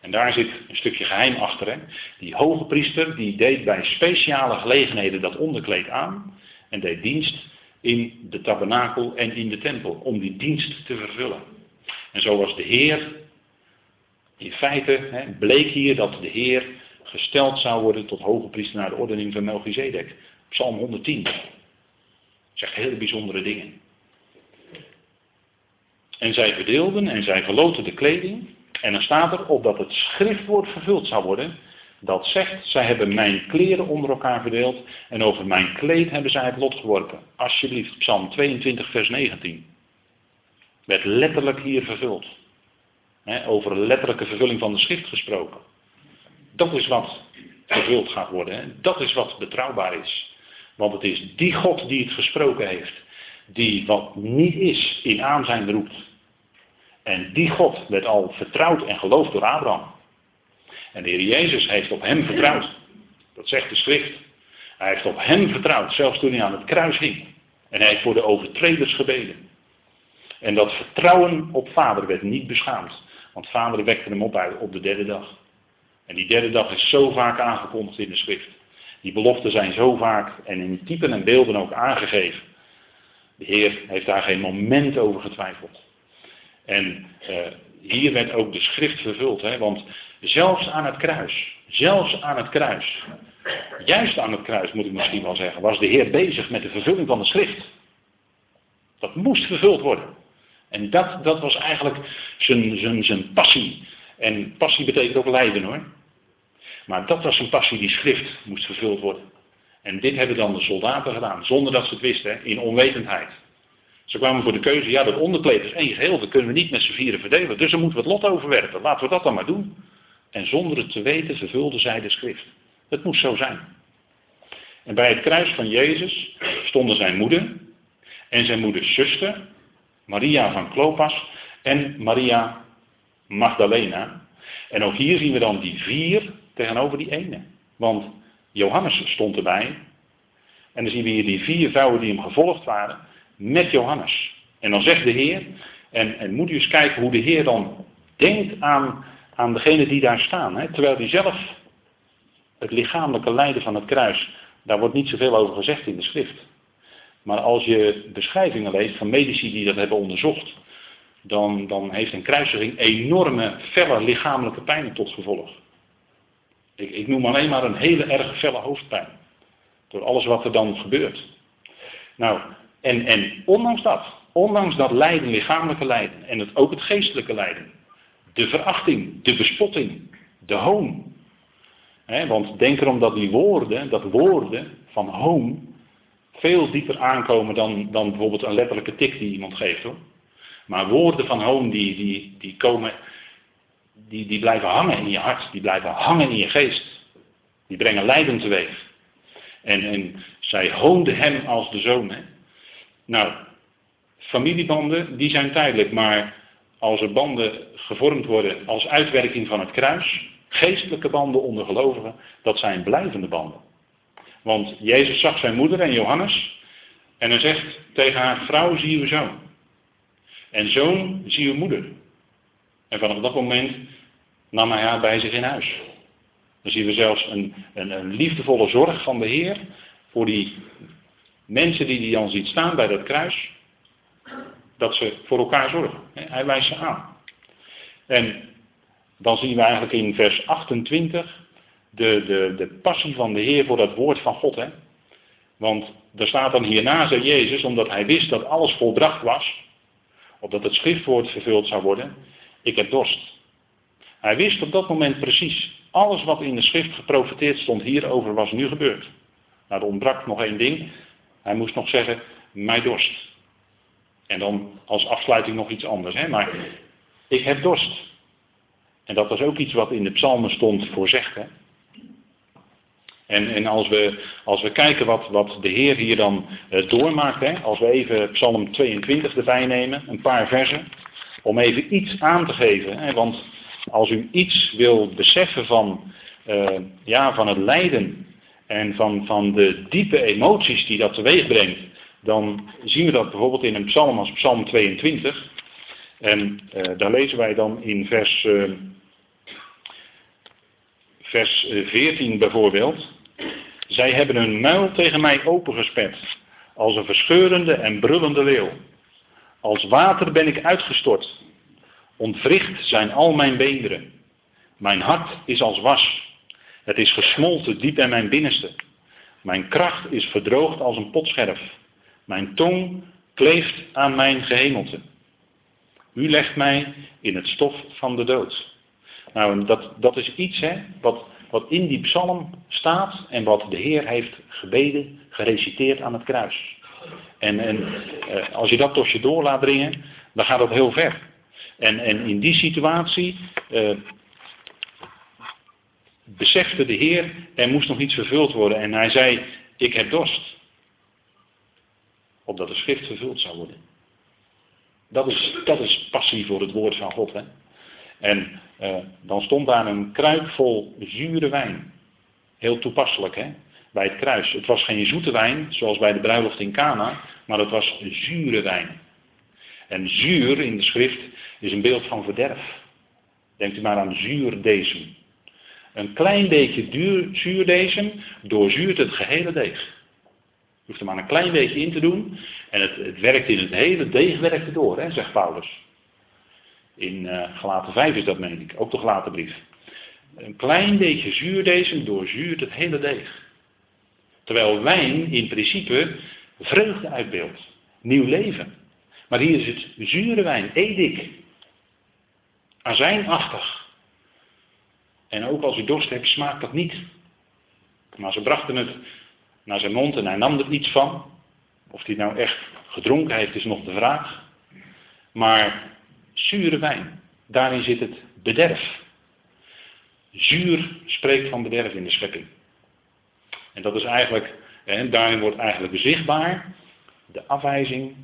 En daar zit een stukje geheim achter. Hè? Die hoge priester die deed bij speciale gelegenheden dat onderkleed aan en deed dienst in de tabernakel en in de tempel om die dienst te vervullen. En zo was de Heer in feite hè, bleek hier dat de Heer gesteld zou worden tot hoge priester naar de ordening van Melchizedek. Psalm 110. Dat zegt hele bijzondere dingen. En zij verdeelden en zij verloten de kleding. En dan staat er op dat het schriftwoord vervuld zou worden. Dat zegt, zij hebben mijn kleren onder elkaar verdeeld. En over mijn kleed hebben zij het lot geworpen. Alsjeblieft, Psalm 22, vers 19. Werd letterlijk hier vervuld over letterlijke vervulling van de schrift gesproken. Dat is wat vervuld gaat worden. Dat is wat betrouwbaar is. Want het is die God die het gesproken heeft, die wat niet is in aanzijn roept. En die God werd al vertrouwd en geloofd door Abraham. En de Heer Jezus heeft op hem vertrouwd. Dat zegt de schrift. Hij heeft op hem vertrouwd, zelfs toen hij aan het kruis hing. En hij heeft voor de overtreders gebeden. En dat vertrouwen op vader werd niet beschaamd. Want vader wekte hem op uit op de derde dag. En die derde dag is zo vaak aangekondigd in de schrift. Die beloften zijn zo vaak en in typen en beelden ook aangegeven. De Heer heeft daar geen moment over getwijfeld. En uh, hier werd ook de schrift vervuld. Hè? Want zelfs aan het kruis, zelfs aan het kruis, juist aan het kruis moet ik misschien wel zeggen, was de Heer bezig met de vervulling van de schrift. Dat moest vervuld worden. En dat, dat was eigenlijk zijn, zijn, zijn passie. En passie betekent ook lijden hoor. Maar dat was zijn passie, die schrift moest vervuld worden. En dit hebben dan de soldaten gedaan, zonder dat ze het wisten, in onwetendheid. Ze kwamen voor de keuze, ja dat onderkleed is één geheel, dat kunnen we niet met z'n vieren verdelen. Dus dan moeten we het lot overwerpen, laten we dat dan maar doen. En zonder het te weten vervulden zij de schrift. Het moest zo zijn. En bij het kruis van Jezus stonden zijn moeder en zijn moeders zuster Maria van Klopas en Maria Magdalena. En ook hier zien we dan die vier tegenover die ene. Want Johannes stond erbij. En dan zien we hier die vier vrouwen die hem gevolgd waren met Johannes. En dan zegt de Heer, en, en moet u eens kijken hoe de Heer dan denkt aan, aan degene die daar staan. Hè? Terwijl hij zelf het lichamelijke lijden van het kruis, daar wordt niet zoveel over gezegd in de schrift. Maar als je beschrijvingen leest van medici die dat hebben onderzocht, dan, dan heeft een kruisiging enorme, felle lichamelijke pijn tot gevolg. Ik, ik noem alleen maar een hele erg felle hoofdpijn. Door alles wat er dan gebeurt. Nou, en, en ondanks dat, ondanks dat lijden, lichamelijke lijden en het, ook het geestelijke lijden, de verachting, de bespotting, de hoon. want denk erom dat die woorden, dat woorden van hoon, veel dieper aankomen dan, dan bijvoorbeeld een letterlijke tik die iemand geeft hoor. Maar woorden van hoon die, die, die komen, die, die blijven hangen in je hart, die blijven hangen in je geest. Die brengen lijden teweeg. En, en zij hoonde hem als de zoon. Nou, familiebanden, die zijn tijdelijk, maar als er banden gevormd worden als uitwerking van het kruis, geestelijke banden onder gelovigen, dat zijn blijvende banden. Want Jezus zag zijn moeder en Johannes en hij zegt tegen haar, vrouw zie uw zoon. En zoon zie uw moeder. En vanaf dat moment nam hij haar bij zich in huis. Dan zien we zelfs een, een, een liefdevolle zorg van de Heer voor die mensen die hij dan ziet staan bij dat kruis. Dat ze voor elkaar zorgen. Hij wijst ze aan. En dan zien we eigenlijk in vers 28 de, de, de passie van de Heer voor dat woord van God. Hè? Want er staat dan hierna, zei Jezus, omdat hij wist dat alles volbracht was, opdat het schriftwoord vervuld zou worden, ik heb dorst. Hij wist op dat moment precies, alles wat in de schrift geprofiteerd stond hierover was nu gebeurd. Nou, er ontbrak nog één ding. Hij moest nog zeggen, mij dorst. En dan als afsluiting nog iets anders. Hè? Maar ik heb dorst. En dat was ook iets wat in de psalmen stond voorzegd. Hè? En, en als, we, als we kijken wat, wat de Heer hier dan uh, doormaakt, hè? als we even Psalm 22 erbij nemen, een paar versen, om even iets aan te geven. Hè? Want als u iets wil beseffen van, uh, ja, van het lijden en van, van de diepe emoties die dat teweeg brengt, dan zien we dat bijvoorbeeld in een psalm als Psalm 22. En uh, daar lezen wij dan in vers, uh, vers 14 bijvoorbeeld. Zij hebben hun muil tegen mij opengespet, als een verscheurende en brullende leeuw. Als water ben ik uitgestort. Ontwricht zijn al mijn beenderen. Mijn hart is als was. Het is gesmolten diep in mijn binnenste. Mijn kracht is verdroogd als een potscherf. Mijn tong kleeft aan mijn gehemelte. U legt mij in het stof van de dood. Nou, dat, dat is iets hè, wat, wat in die psalm staat en wat de Heer heeft gebeden, gereciteerd aan het kruis. En, en eh, als je dat tot je door laat dringen, dan gaat dat heel ver. En, en in die situatie eh, besefte de Heer, er moest nog iets vervuld worden. En hij zei, ik heb dorst. Opdat de schrift vervuld zou worden. Dat is, dat is passie voor het woord van God. Hè? En eh, dan stond daar een kruik vol zure wijn. Heel toepasselijk hè, bij het kruis. Het was geen zoete wijn, zoals bij de bruiloft in Cana, maar het was zure wijn. En zuur in de schrift is een beeld van verderf. Denkt u maar aan zuurdesem. Een klein beetje duur, doorzuurt het gehele deeg. Hoeft er maar een klein beetje in te doen en het, het werkt in het hele deeg werkt door, hè, zegt Paulus. In uh, Galaten 5 is dat, meen ik, ook de gelaten brief. Een klein beetje zuurdesem doorzuurt het hele deeg. Terwijl wijn in principe vreugde uitbeeldt, nieuw leven. Maar hier is het zure wijn, edik, azijnachtig. En ook als u dorst hebt, smaakt dat niet. Maar ze brachten het naar zijn mond en hij nam er niets van. Of hij nou echt gedronken heeft, is nog de vraag. Maar zure wijn, daarin zit het bederf. Zuur spreekt van bederf in de schepping. En dat is eigenlijk, en daarin wordt eigenlijk zichtbaar de afwijzing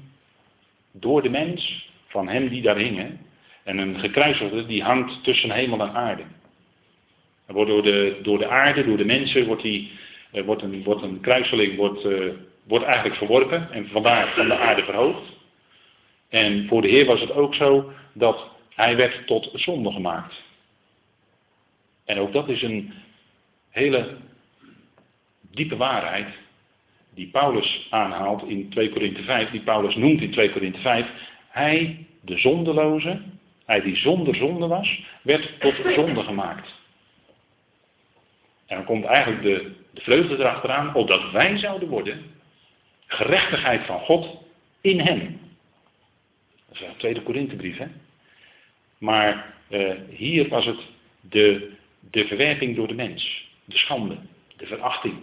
door de mens van hem die daar hing. En een gekruisigde die hangt tussen hemel en aarde. Door, de, door de aarde, door de mensen, wordt, die, wordt, een, kruiseling wordt, uh, wordt eigenlijk verworpen en vandaar van de aarde verhoogd. En voor de Heer was het ook zo dat hij werd tot zonde gemaakt. En ook dat is een hele diepe waarheid die Paulus aanhaalt in 2 Korinthe 5, die Paulus noemt in 2 Korinthe 5. Hij, de zondeloze, hij die zonder zonde was, werd tot zonde gemaakt. En dan komt eigenlijk de, de vreugde erachteraan, opdat wij zouden worden gerechtigheid van God in hem. Dat is een tweede Korinthebrief, hè. Maar uh, hier was het de, verwerping door de mens. De schande, de verachting,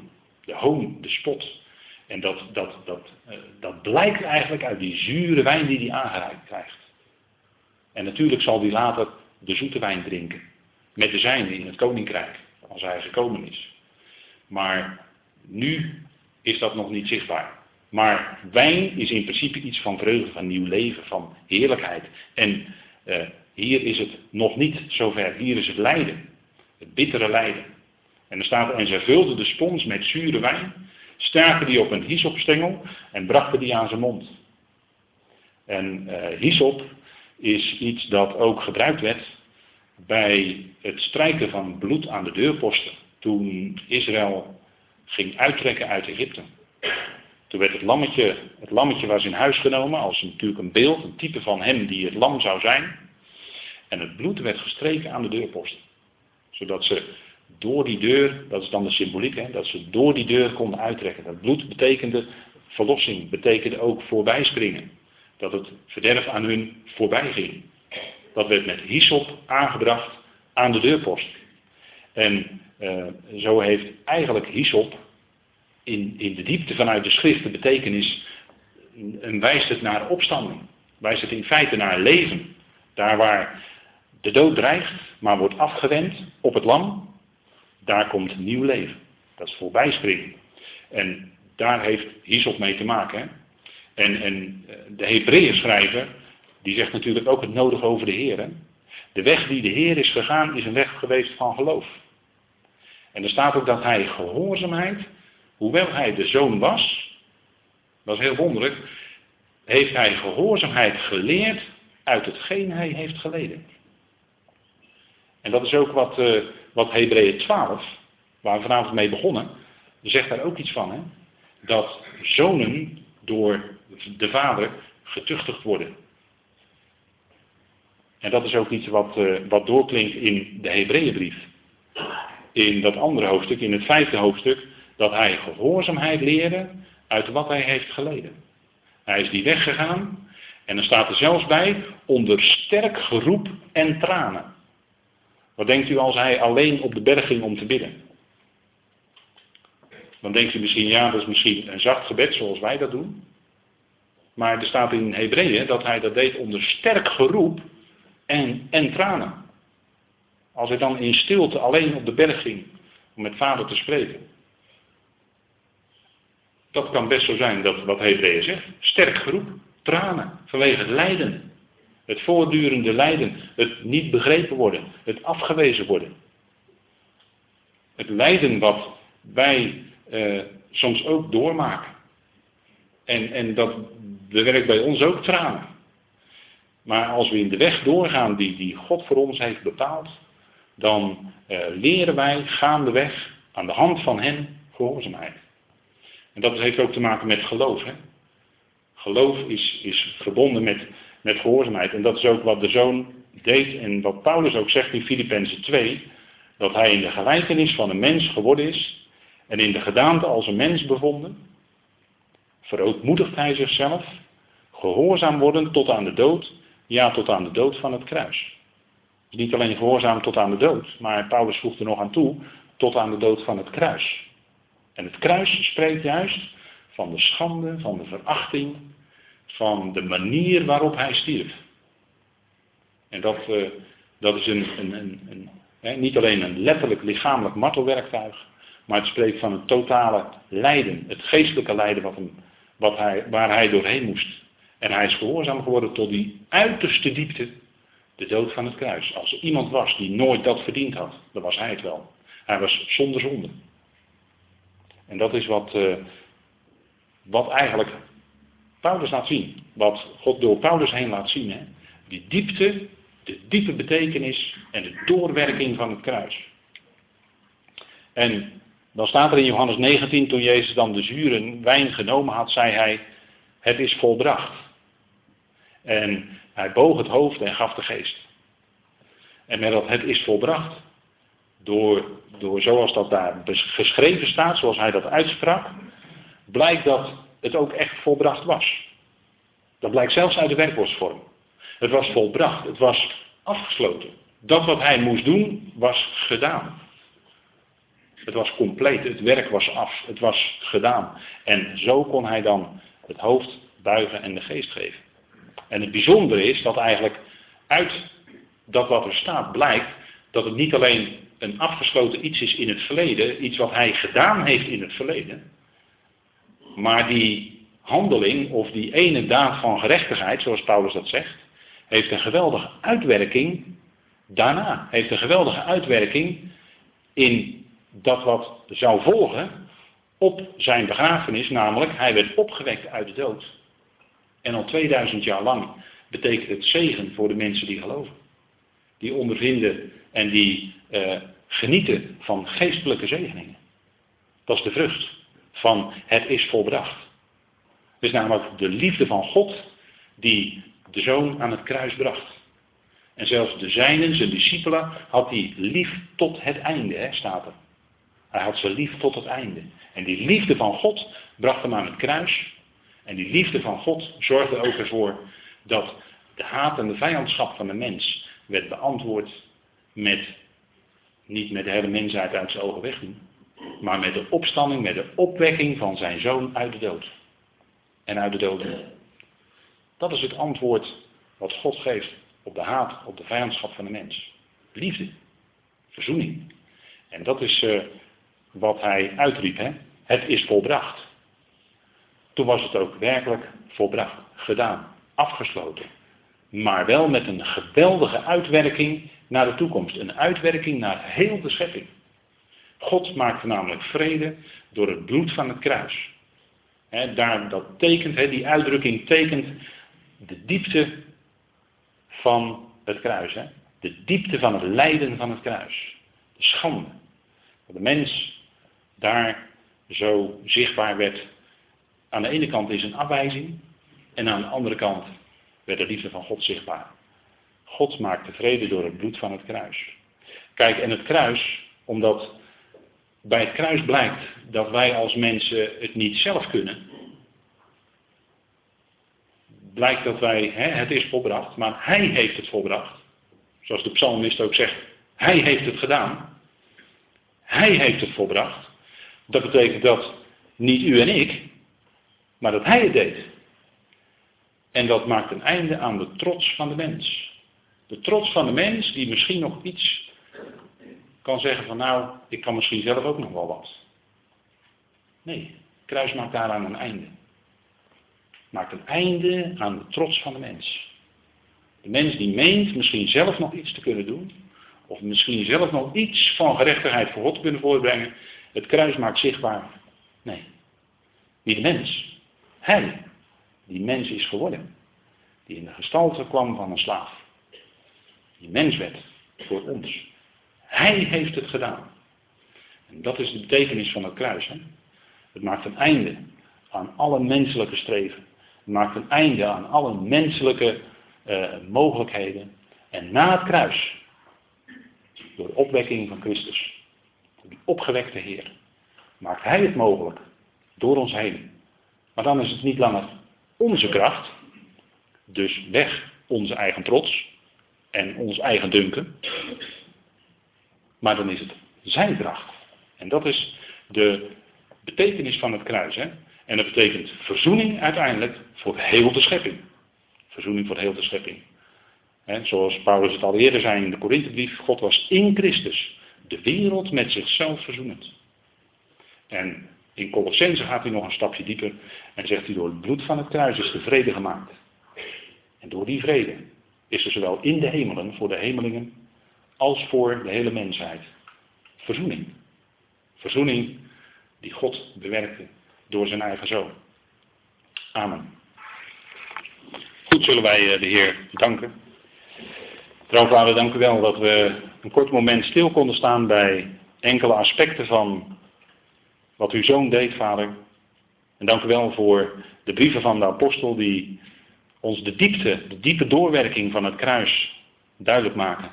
de hoon, de spot. En dat, dat, dat, uh, dat blijkt eigenlijk uit die zure wijn die hij aangereikt krijgt. En natuurlijk zal hij later de zoete wijn drinken. Met de zijne in het koninkrijk, als hij gekomen is. Maar nu is dat nog niet zichtbaar. Maar wijn is in principe iets van vreugde, van nieuw leven, van heerlijkheid. En uh, hier is het nog niet zover. Hier is het lijden. Het bittere lijden. En er staat, en zij vulden de spons met zure wijn, staken die op een hyssopstengel en brachten die aan zijn mond. En uh, is iets dat ook gebruikt werd bij het strijken van bloed aan de deurposten. Toen Israël ging uittrekken uit Egypte. Toen werd het lammetje, het lammetje was in huis genomen als natuurlijk een beeld, een type van hem die het lam zou zijn. En het bloed werd gestreken aan de deurposten. Zodat ze door die deur, dat is dan de symboliek, hè, dat ze door die deur konden uittrekken. Dat bloed betekende verlossing, betekende ook voorbijspringen. Dat het verderf aan hun voorbij ging. Dat werd met hyssop aangebracht aan de deurpost. En uh, zo heeft eigenlijk hyssop in, in de diepte vanuit de schrift de betekenis, en wijst het naar opstanding. Wijst het in feite naar leven. Daar waar de dood dreigt, maar wordt afgewend op het lam, daar komt nieuw leven. Dat is voorbijspringen. En daar heeft Hyssop mee te maken. Hè? En, en eh, de Hebreeën schrijver, die zegt natuurlijk ook het nodig over de Heer. De weg die de Heer is gegaan, is een weg geweest van geloof. En er staat ook dat hij gehoorzaamheid, hoewel hij de zoon was, dat is heel wonderlijk, heeft hij gehoorzaamheid geleerd uit hetgeen hij heeft geleden. En dat is ook wat, uh, wat Hebreeën 12, waar we vanavond mee begonnen, zegt daar ook iets van. Hè? Dat zonen door de vader getuchtigd worden. En dat is ook iets wat, uh, wat doorklinkt in de Hebreeënbrief. In dat andere hoofdstuk, in het vijfde hoofdstuk, dat hij gehoorzaamheid leerde uit wat hij heeft geleden. Hij is die weggegaan en dan staat er zelfs bij onder sterk geroep en tranen. Wat denkt u als hij alleen op de berg ging om te bidden? Dan denkt u misschien, ja, dat is misschien een zacht gebed zoals wij dat doen. Maar er staat in Hebreeën dat hij dat deed onder sterk geroep en, en tranen. Als hij dan in stilte alleen op de berg ging om met vader te spreken. Dat kan best zo zijn dat wat Hebreeën zegt. Sterk geroep, tranen, vanwege het lijden. Het voortdurende lijden, het niet begrepen worden, het afgewezen worden. Het lijden wat wij eh, soms ook doormaken. En, en dat bewerkt bij ons ook tranen. Maar als we in de weg doorgaan die, die God voor ons heeft bepaald, dan eh, leren wij gaandeweg aan de hand van hen gehoorzaamheid. En dat heeft ook te maken met geloof. Hè? Geloof is, is verbonden met, met gehoorzaamheid. En dat is ook wat de zoon deed en wat Paulus ook zegt in Filippenzen 2. Dat hij in de gelijkenis van een mens geworden is en in de gedaante als een mens bevonden. Verootmoedigt hij zichzelf, gehoorzaam worden tot aan de dood, ja tot aan de dood van het kruis. Niet alleen gehoorzaam tot aan de dood, maar Paulus voegt er nog aan toe, tot aan de dood van het kruis. En het kruis spreekt juist van de schande, van de verachting, van de manier waarop hij stierf. En dat, uh, dat is een, een, een, een niet alleen een letterlijk lichamelijk martelwerktuig, maar het spreekt van een totale lijden, het geestelijke lijden wat wat hij, waar hij doorheen moest. En hij is gehoorzaam geworden tot die uiterste diepte, de dood van het kruis. Als er iemand was die nooit dat verdiend had, dan was hij het wel. Hij was zonder zonde. En dat is wat, uh, wat eigenlijk Paulus laat zien. Wat God door Paulus heen laat zien. Hè? Die diepte, de diepe betekenis en de doorwerking van het kruis. En dan staat er in Johannes 19, toen Jezus dan de zure wijn genomen had, zei hij, het is volbracht. En hij boog het hoofd en gaf de geest. En met dat het is volbracht, door, door zoals dat daar geschreven staat, zoals hij dat uitsprak, blijkt dat het ook echt volbracht was. Dat blijkt zelfs uit de werkwoordsvorm. Het was volbracht, het was afgesloten. Dat wat hij moest doen, was gedaan. Het was compleet, het werk was af, het was gedaan. En zo kon hij dan het hoofd buigen en de geest geven. En het bijzondere is dat eigenlijk uit dat wat er staat blijkt dat het niet alleen een afgesloten iets is in het verleden, iets wat hij gedaan heeft in het verleden, maar die handeling of die ene daad van gerechtigheid, zoals Paulus dat zegt, heeft een geweldige uitwerking daarna. Heeft een geweldige uitwerking in dat wat zou volgen op zijn begrafenis, namelijk hij werd opgewekt uit de dood. En al 2000 jaar lang betekent het zegen voor de mensen die geloven. Die ondervinden en die uh, genieten van geestelijke zegeningen. Dat is de vrucht van het is volbracht. Het is namelijk de liefde van God die de zoon aan het kruis bracht. En zelfs de zijnen, zijn discipelen, had hij lief tot het einde, hè, staat er. Hij had ze lief tot het einde. En die liefde van God bracht hem aan het kruis. En die liefde van God zorgde ook ervoor dat de haat en de vijandschap van de mens werd beantwoord met, niet met de hele mensheid uit zijn ogen wegdoen, maar met de opstanding, met de opwekking van zijn zoon uit de dood. En uit de dood. Dat is het antwoord wat God geeft op de haat, op de vijandschap van de mens. Liefde, verzoening. En dat is uh, wat hij uitriep. Hè? Het is volbracht. Toen was het ook werkelijk volbracht, gedaan, afgesloten. Maar wel met een geweldige uitwerking naar de toekomst. Een uitwerking naar heel de schepping. God maakte namelijk vrede door het bloed van het kruis. daar, dat tekent, die uitdrukking tekent de diepte van het kruis. De diepte van het lijden van het kruis. De schande. Dat de mens daar zo zichtbaar werd. Aan de ene kant is een afwijzing. En aan de andere kant werd de liefde van God zichtbaar. God maakte vrede door het bloed van het kruis. Kijk, en het kruis, omdat bij het kruis blijkt dat wij als mensen het niet zelf kunnen. Blijkt dat wij, hè, het is volbracht, maar hij heeft het volbracht. Zoals de psalmist ook zegt, hij heeft het gedaan. Hij heeft het volbracht. Dat betekent dat niet u en ik, maar dat hij het deed. En dat maakt een einde aan de trots van de mens. De trots van de mens die misschien nog iets kan zeggen van nou, ik kan misschien zelf ook nog wel wat. Nee, kruis maakt daaraan een einde. Maakt een einde aan de trots van de mens. De mens die meent misschien zelf nog iets te kunnen doen, of misschien zelf nog iets van gerechtigheid voor God te kunnen voorbrengen, het kruis maakt zichtbaar. Nee, niet de mens. Hij, die mens is geworden. Die in de gestalte kwam van een slaaf. Die mens werd voor ons. Hij heeft het gedaan. En dat is de betekenis van het kruis. Het maakt een einde aan alle menselijke streven. Het maakt een einde aan alle menselijke uh, mogelijkheden. En na het kruis, door de opwekking van Christus, die opgewekte Heer, maakt Hij het mogelijk door ons heen. Maar dan is het niet langer onze kracht, dus weg onze eigen trots en ons eigen dunken. Maar dan is het zijn kracht. En dat is de betekenis van het kruis. Hè? En dat betekent verzoening uiteindelijk voor heel de schepping. Verzoening voor heel de schepping. Hè? Zoals Paulus het al eerder zei in de Korinthebrief, God was in Christus de wereld met zichzelf verzoenend. En in Colossense gaat hij nog een stapje dieper en zegt hij door het bloed van het kruis is de vrede gemaakt. En door die vrede is er zowel in de hemelen voor de hemelingen als voor de hele mensheid verzoening. Verzoening die God bewerkte door zijn eigen zoon. Amen. Goed zullen wij eh, de Heer danken. Trouw vader, dank u wel dat we een kort moment stil konden staan bij enkele aspecten van wat uw zoon deed, vader. En dank u wel voor de brieven van de apostel die ons de diepte, de diepe doorwerking van het kruis duidelijk maken.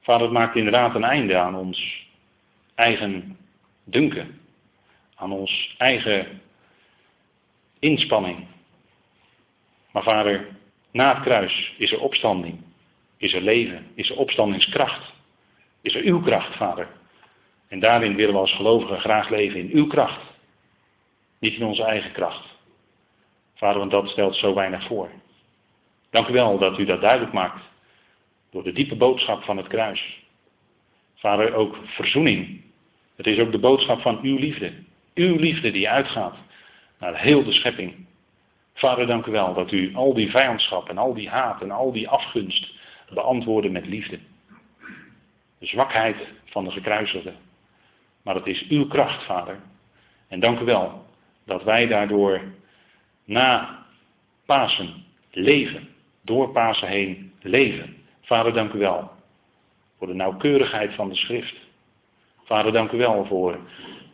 Vader, het maakt inderdaad een einde aan ons eigen dunken, aan ons eigen inspanning. Maar vader, na het kruis is er opstanding, is er leven, is er opstandingskracht, is er uw kracht, vader. En daarin willen we als gelovigen graag leven in uw kracht, niet in onze eigen kracht. Vader, want dat stelt zo weinig voor. Dank u wel dat u dat duidelijk maakt door de diepe boodschap van het kruis. Vader, ook verzoening. Het is ook de boodschap van uw liefde. Uw liefde die uitgaat naar heel de schepping. Vader, dank u wel dat u al die vijandschap en al die haat en al die afgunst beantwoordde met liefde. De zwakheid van de gekruisigde. Maar het is uw kracht, Vader. En dank u wel dat wij daardoor na Pasen leven. Door Pasen heen leven. Vader, dank u wel voor de nauwkeurigheid van de schrift. Vader, dank u wel voor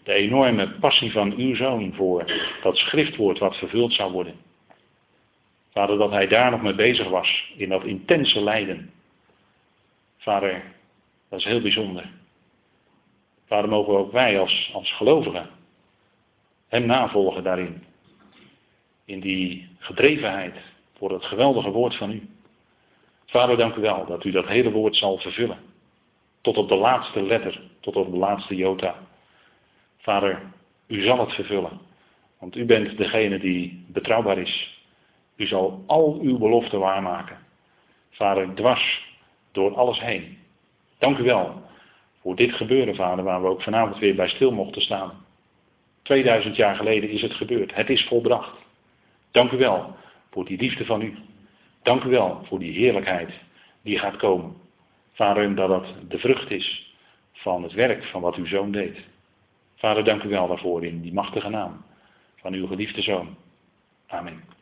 de enorme passie van uw zoon voor dat schriftwoord wat vervuld zou worden. Vader, dat hij daar nog mee bezig was, in dat intense lijden. Vader, dat is heel bijzonder. Vader, mogen ook wij als, als gelovigen hem navolgen daarin. In die gedrevenheid voor het geweldige woord van u. Vader, dank u wel dat u dat hele woord zal vervullen. Tot op de laatste letter, tot op de laatste jota. Vader, u zal het vervullen. Want u bent degene die betrouwbaar is. U zal al uw beloften waarmaken. Vader, dwars door alles heen. Dank u wel voor dit gebeuren, vader, waar we ook vanavond weer bij stil mochten staan. 2000 jaar geleden is het gebeurd. Het is volbracht. Dank u wel voor die liefde van u. Dank u wel voor die heerlijkheid die gaat komen. Vader, dat dat de vrucht is van het werk van wat uw zoon deed. Vader, dank u wel daarvoor in die machtige naam van uw geliefde zoon. Amen.